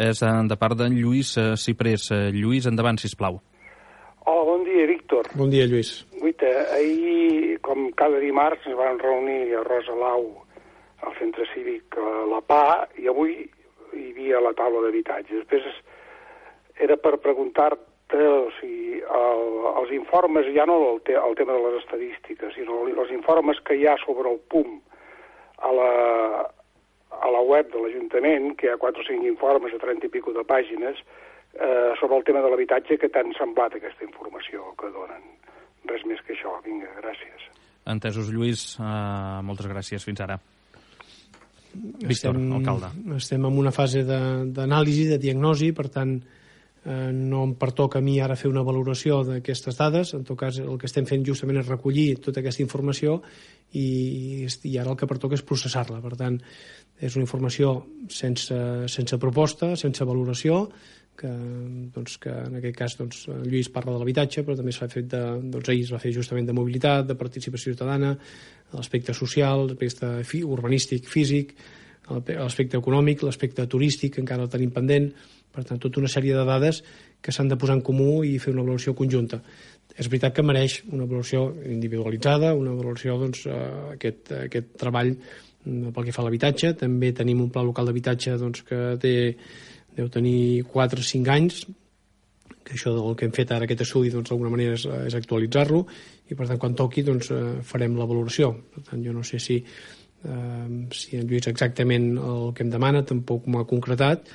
és de part d'en Lluís Ciprés. Lluís, endavant, si plau. Hola, bon dia, Víctor. Bon dia, Lluís. Guita, ahir, com cada dimarts, ens vam reunir a Rosa Lau al centre cívic a la PA i avui hi havia la taula d'habitatge. Després era per preguntar-te o sigui, el, els informes, ja no el, te, el tema de les estadístiques, sinó els informes que hi ha sobre el PUM a la, a la web de l'Ajuntament, que hi ha 4 o 5 informes de 30 i pico de pàgines, eh, sobre el tema de l'habitatge, que t'han semblat aquesta informació que donen. Res més que això. Vinga, gràcies. Entesos, Lluís. Uh, moltes gràcies. Fins ara. Víctor, estem, alcalde. Estem en una fase d'anàlisi, de, de diagnosi, per tant, eh, no em pertoca a mi ara fer una valoració d'aquestes dades, en tot cas el que estem fent justament és recollir tota aquesta informació i, i ara el que pertoca és processar-la. Per tant, és una informació sense, sense proposta, sense valoració, que, doncs, que en aquest cas doncs, Lluís parla de l'habitatge, però també s'ha fet de, doncs, ahir es va fer justament de mobilitat, de participació ciutadana, l'aspecte social, l'aspecte urbanístic, físic, l'aspecte econòmic, l'aspecte turístic, encara el tenim pendent, per tant, tota una sèrie de dades que s'han de posar en comú i fer una valoració conjunta. És veritat que mereix una valoració individualitzada, una valoració, doncs, eh, aquest, aquest treball mm, pel que fa a l'habitatge. També tenim un pla local d'habitatge doncs, que té deu tenir 4 o 5 anys, que això del que hem fet ara aquest estudi doncs manera és, és actualitzar-lo i per tant quan toqui doncs eh, farem la valoració per tant jo no sé si eh, si en Lluís exactament el que em demana tampoc m'ho ha concretat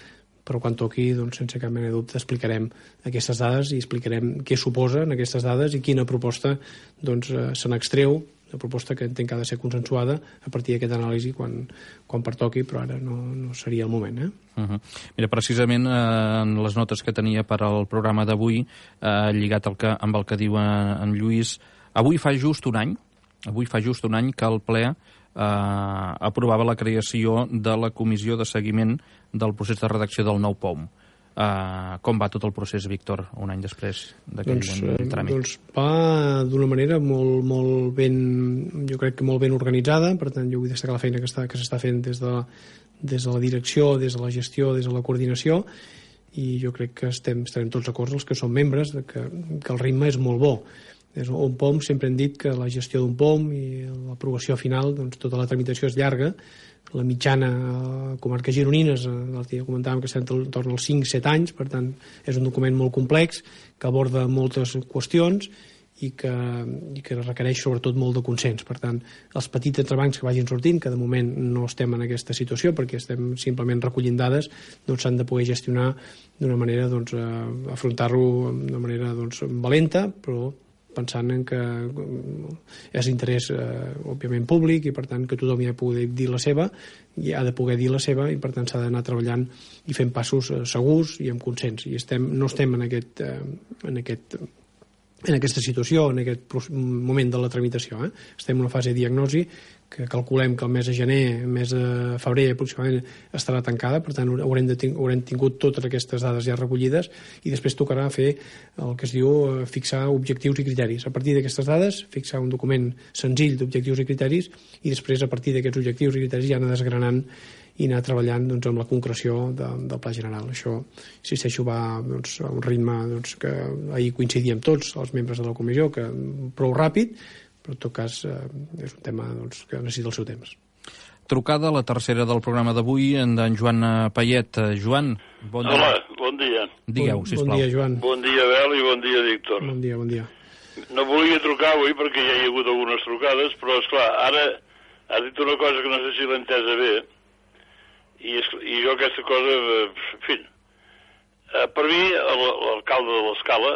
però quan toqui, doncs, sense cap mena de dubte, explicarem aquestes dades i explicarem què suposen aquestes dades i quina proposta doncs, eh, se n'extreu una proposta que entenc que ha de ser consensuada a partir d'aquest anàlisi quan, quan pertoqui, però ara no, no seria el moment. Eh? Uh -huh. Mira, precisament eh, en les notes que tenia per al programa d'avui, eh, lligat al que, amb el que diu en, en Lluís, avui fa just un any, avui fa just un any que el ple eh, aprovava la creació de la comissió de seguiment del procés de redacció del nou POM. Uh, com va tot el procés, Víctor, un any després d'aquell doncs, tràmit? Doncs va d'una manera molt, molt ben, jo crec que molt ben organitzada, per tant jo vull destacar la feina que s'està que fent des de, des de la direcció, des de la gestió, des de la coordinació, i jo crec que estem, estarem tots acords els que som membres de que, que el ritme és molt bo. És un POM sempre hem dit que la gestió d'un POM i l'aprovació final, doncs tota la tramitació és llarga, la mitjana a comarques gironines, eh, l'altre dia comentàvem que estem torn als 5-7 anys, per tant és un document molt complex que aborda moltes qüestions i que, i que requereix sobretot molt de consens. Per tant, els petits entrebancs que vagin sortint, que de moment no estem en aquesta situació perquè estem simplement recollint dades, doncs s'han de poder gestionar d'una manera, doncs, eh, afrontar-lo d'una manera doncs, valenta, però pensant en que mm, és interès, eh, òbviament, públic i, per tant, que tothom hi ha poder dir la seva i ha de poder dir la seva i, per tant, s'ha d'anar treballant i fent passos eh, segurs i amb consens. I estem, no estem en aquest, eh, en aquest en aquesta situació, en aquest moment de la tramitació. Eh? Estem en una fase de diagnosi que calculem que el mes de gener, el mes de febrer aproximadament estarà tancada, per tant haurem, de, haurem tingut totes aquestes dades ja recollides i després tocarà fer el que es diu eh, fixar objectius i criteris. A partir d'aquestes dades, fixar un document senzill d'objectius i criteris i després a partir d'aquests objectius i criteris ja anar desgranant i anar treballant doncs, amb la concreció de, del pla general. Això, insisteixo, va doncs, a un ritme doncs, que ahir coincidíem tots, els membres de la comissió, que prou ràpid, però en tot cas eh, és un tema doncs, que necessita el seu temps. Trucada, la tercera del programa d'avui, en d'en Joan Payet. Eh, Joan, bon dia. Hola, bon dia. Digueu, bon, sisplau. Bon dia, Joan. Bon dia, Bel, i bon dia, Víctor. Bon dia, bon dia. No volia trucar avui perquè ja hi ha hagut algunes trucades, però, és clar ara ha dit una cosa que no sé si l'he entesa bé, i, i jo aquesta cosa, en fi, eh, per mi l'alcalde de l'Escala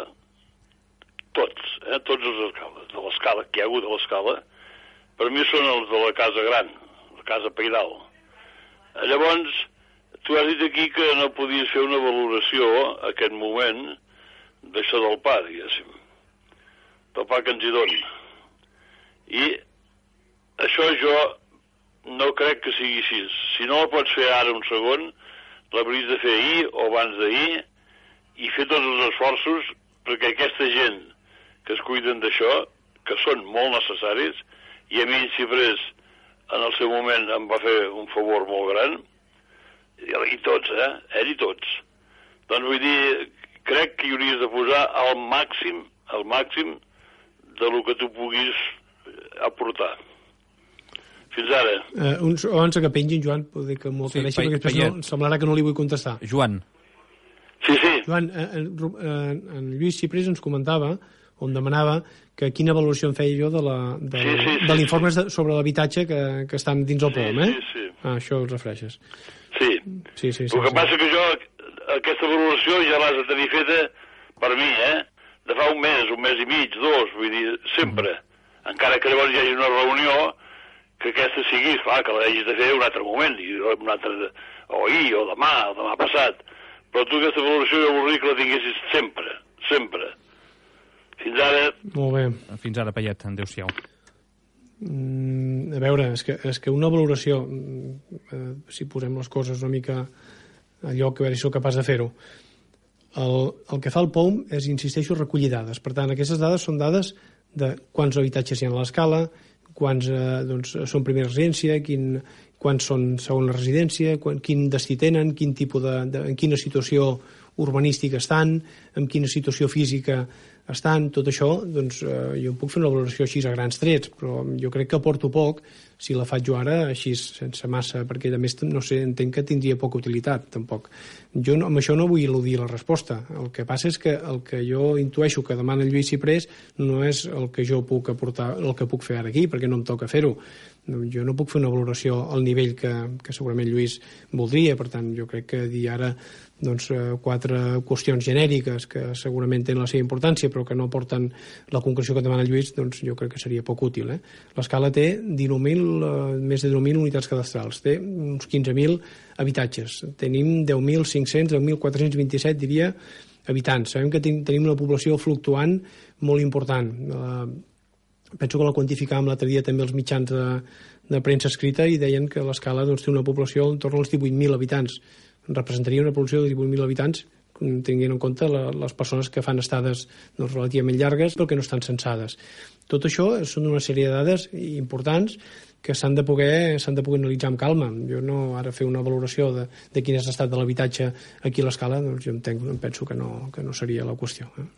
tots, eh, tots els alcaldes de l'escala, que hi ha hagut a l'escala, per mi són els de la Casa Gran, la Casa Peidal. Eh, llavors, tu has dit aquí que no podies fer una valoració a aquest moment d'això del pa, diguéssim, del pa que ens hi doni. I això jo no crec que sigui així. Si no la pots fer ara un segon, l'hauries de fer ahir o abans d'ahir i fer tots els esforços perquè aquesta gent que es cuiden d'això, que són molt necessaris, i a mi Xifrés en el seu moment em va fer un favor molt gran, I, tots, eh? Ell i tots. Doncs vull dir, crec que hi hauries de posar al màxim, al màxim de lo que tu puguis aportar. Fins ara. Eh, uns, abans que pengin, Joan, poder que m'ho Sí, pa- perquè després no, semblarà que no li vull contestar. Joan, Sí, sí. Joan, eh, en, Ru- eh, en Lluís Cipres ens comentava, on demanava que quina valoració en feia jo de la- de, Sí, sí, sí, l'informe sobre l'habitatge que, que estan dins el Sí, POM, eh? sí, sí. Ah, això els refereixes. Sí. Sí, sí, sí. El que sí. passa que jo, aquesta valoració ja l'has de tenir feta per mi, eh? De fa un mes, un mes i mig, dos, vull dir, sempre. Encara que llavors hi hagi una reunió que aquesta sigui, clar, que l'hagis de fer un altre moment, i un altre, o ahir, o demà, o demà passat. Però tu aquesta valoració jo voldria que la tinguessis sempre, sempre. Fins ara, Molt bé. fins ara, Payet, adéu-siau. Mm, a veure, és que, és que una valoració, mm, eh, si posem les coses una mica a lloc, a veure si sóc capaç de fer-ho, el, el que fa el POUM és, insisteixo, recollir dades. Per tant, aquestes dades són dades de quants habitatges hi ha a l'escala, quants eh, doncs, són primera residència, quin, quants són segona residència, quan, quin destí tenen, quin tipus de, de, en quina situació urbanística estan, en quina situació física estan, tot això, doncs eh, jo puc fer una valoració així a grans trets, però jo crec que aporto poc si la faig jo ara així sense massa, perquè a més no sé, entenc que tindria poca utilitat, tampoc. Jo no, amb això no vull il·ludir la resposta. El que passa és que el que jo intueixo que demana el Lluís Ciprés no és el que jo puc aportar, el que puc fer ara aquí, perquè no em toca fer-ho. Jo no puc fer una valoració al nivell que, que segurament Lluís voldria, per tant, jo crec que dir ara doncs, eh, quatre qüestions genèriques que segurament tenen la seva importància però que no porten la concreció que demana Lluís doncs jo crec que seria poc útil. Eh? L'escala té 19.000, eh, més de 19.000 unitats cadastrals, té uns 15.000 habitatges, tenim 10.500, 10.427 diria habitants. Sabem que ten tenim una població fluctuant molt important. Eh, penso que la quantificàvem l'altre dia també els mitjans de, de premsa escrita i deien que l'escala doncs, té una població en torn als 18.000 habitants representaria una població de 18.000 habitants tenint en compte la, les persones que fan estades doncs, relativament llargues però que no estan censades. Tot això són una sèrie de dades importants que s'han de, poder, de poder analitzar amb calma. Jo no ara fer una valoració de, de quin és l'estat de l'habitatge aquí a l'escala, doncs jo entenc, penso que no, que no seria la qüestió. Eh?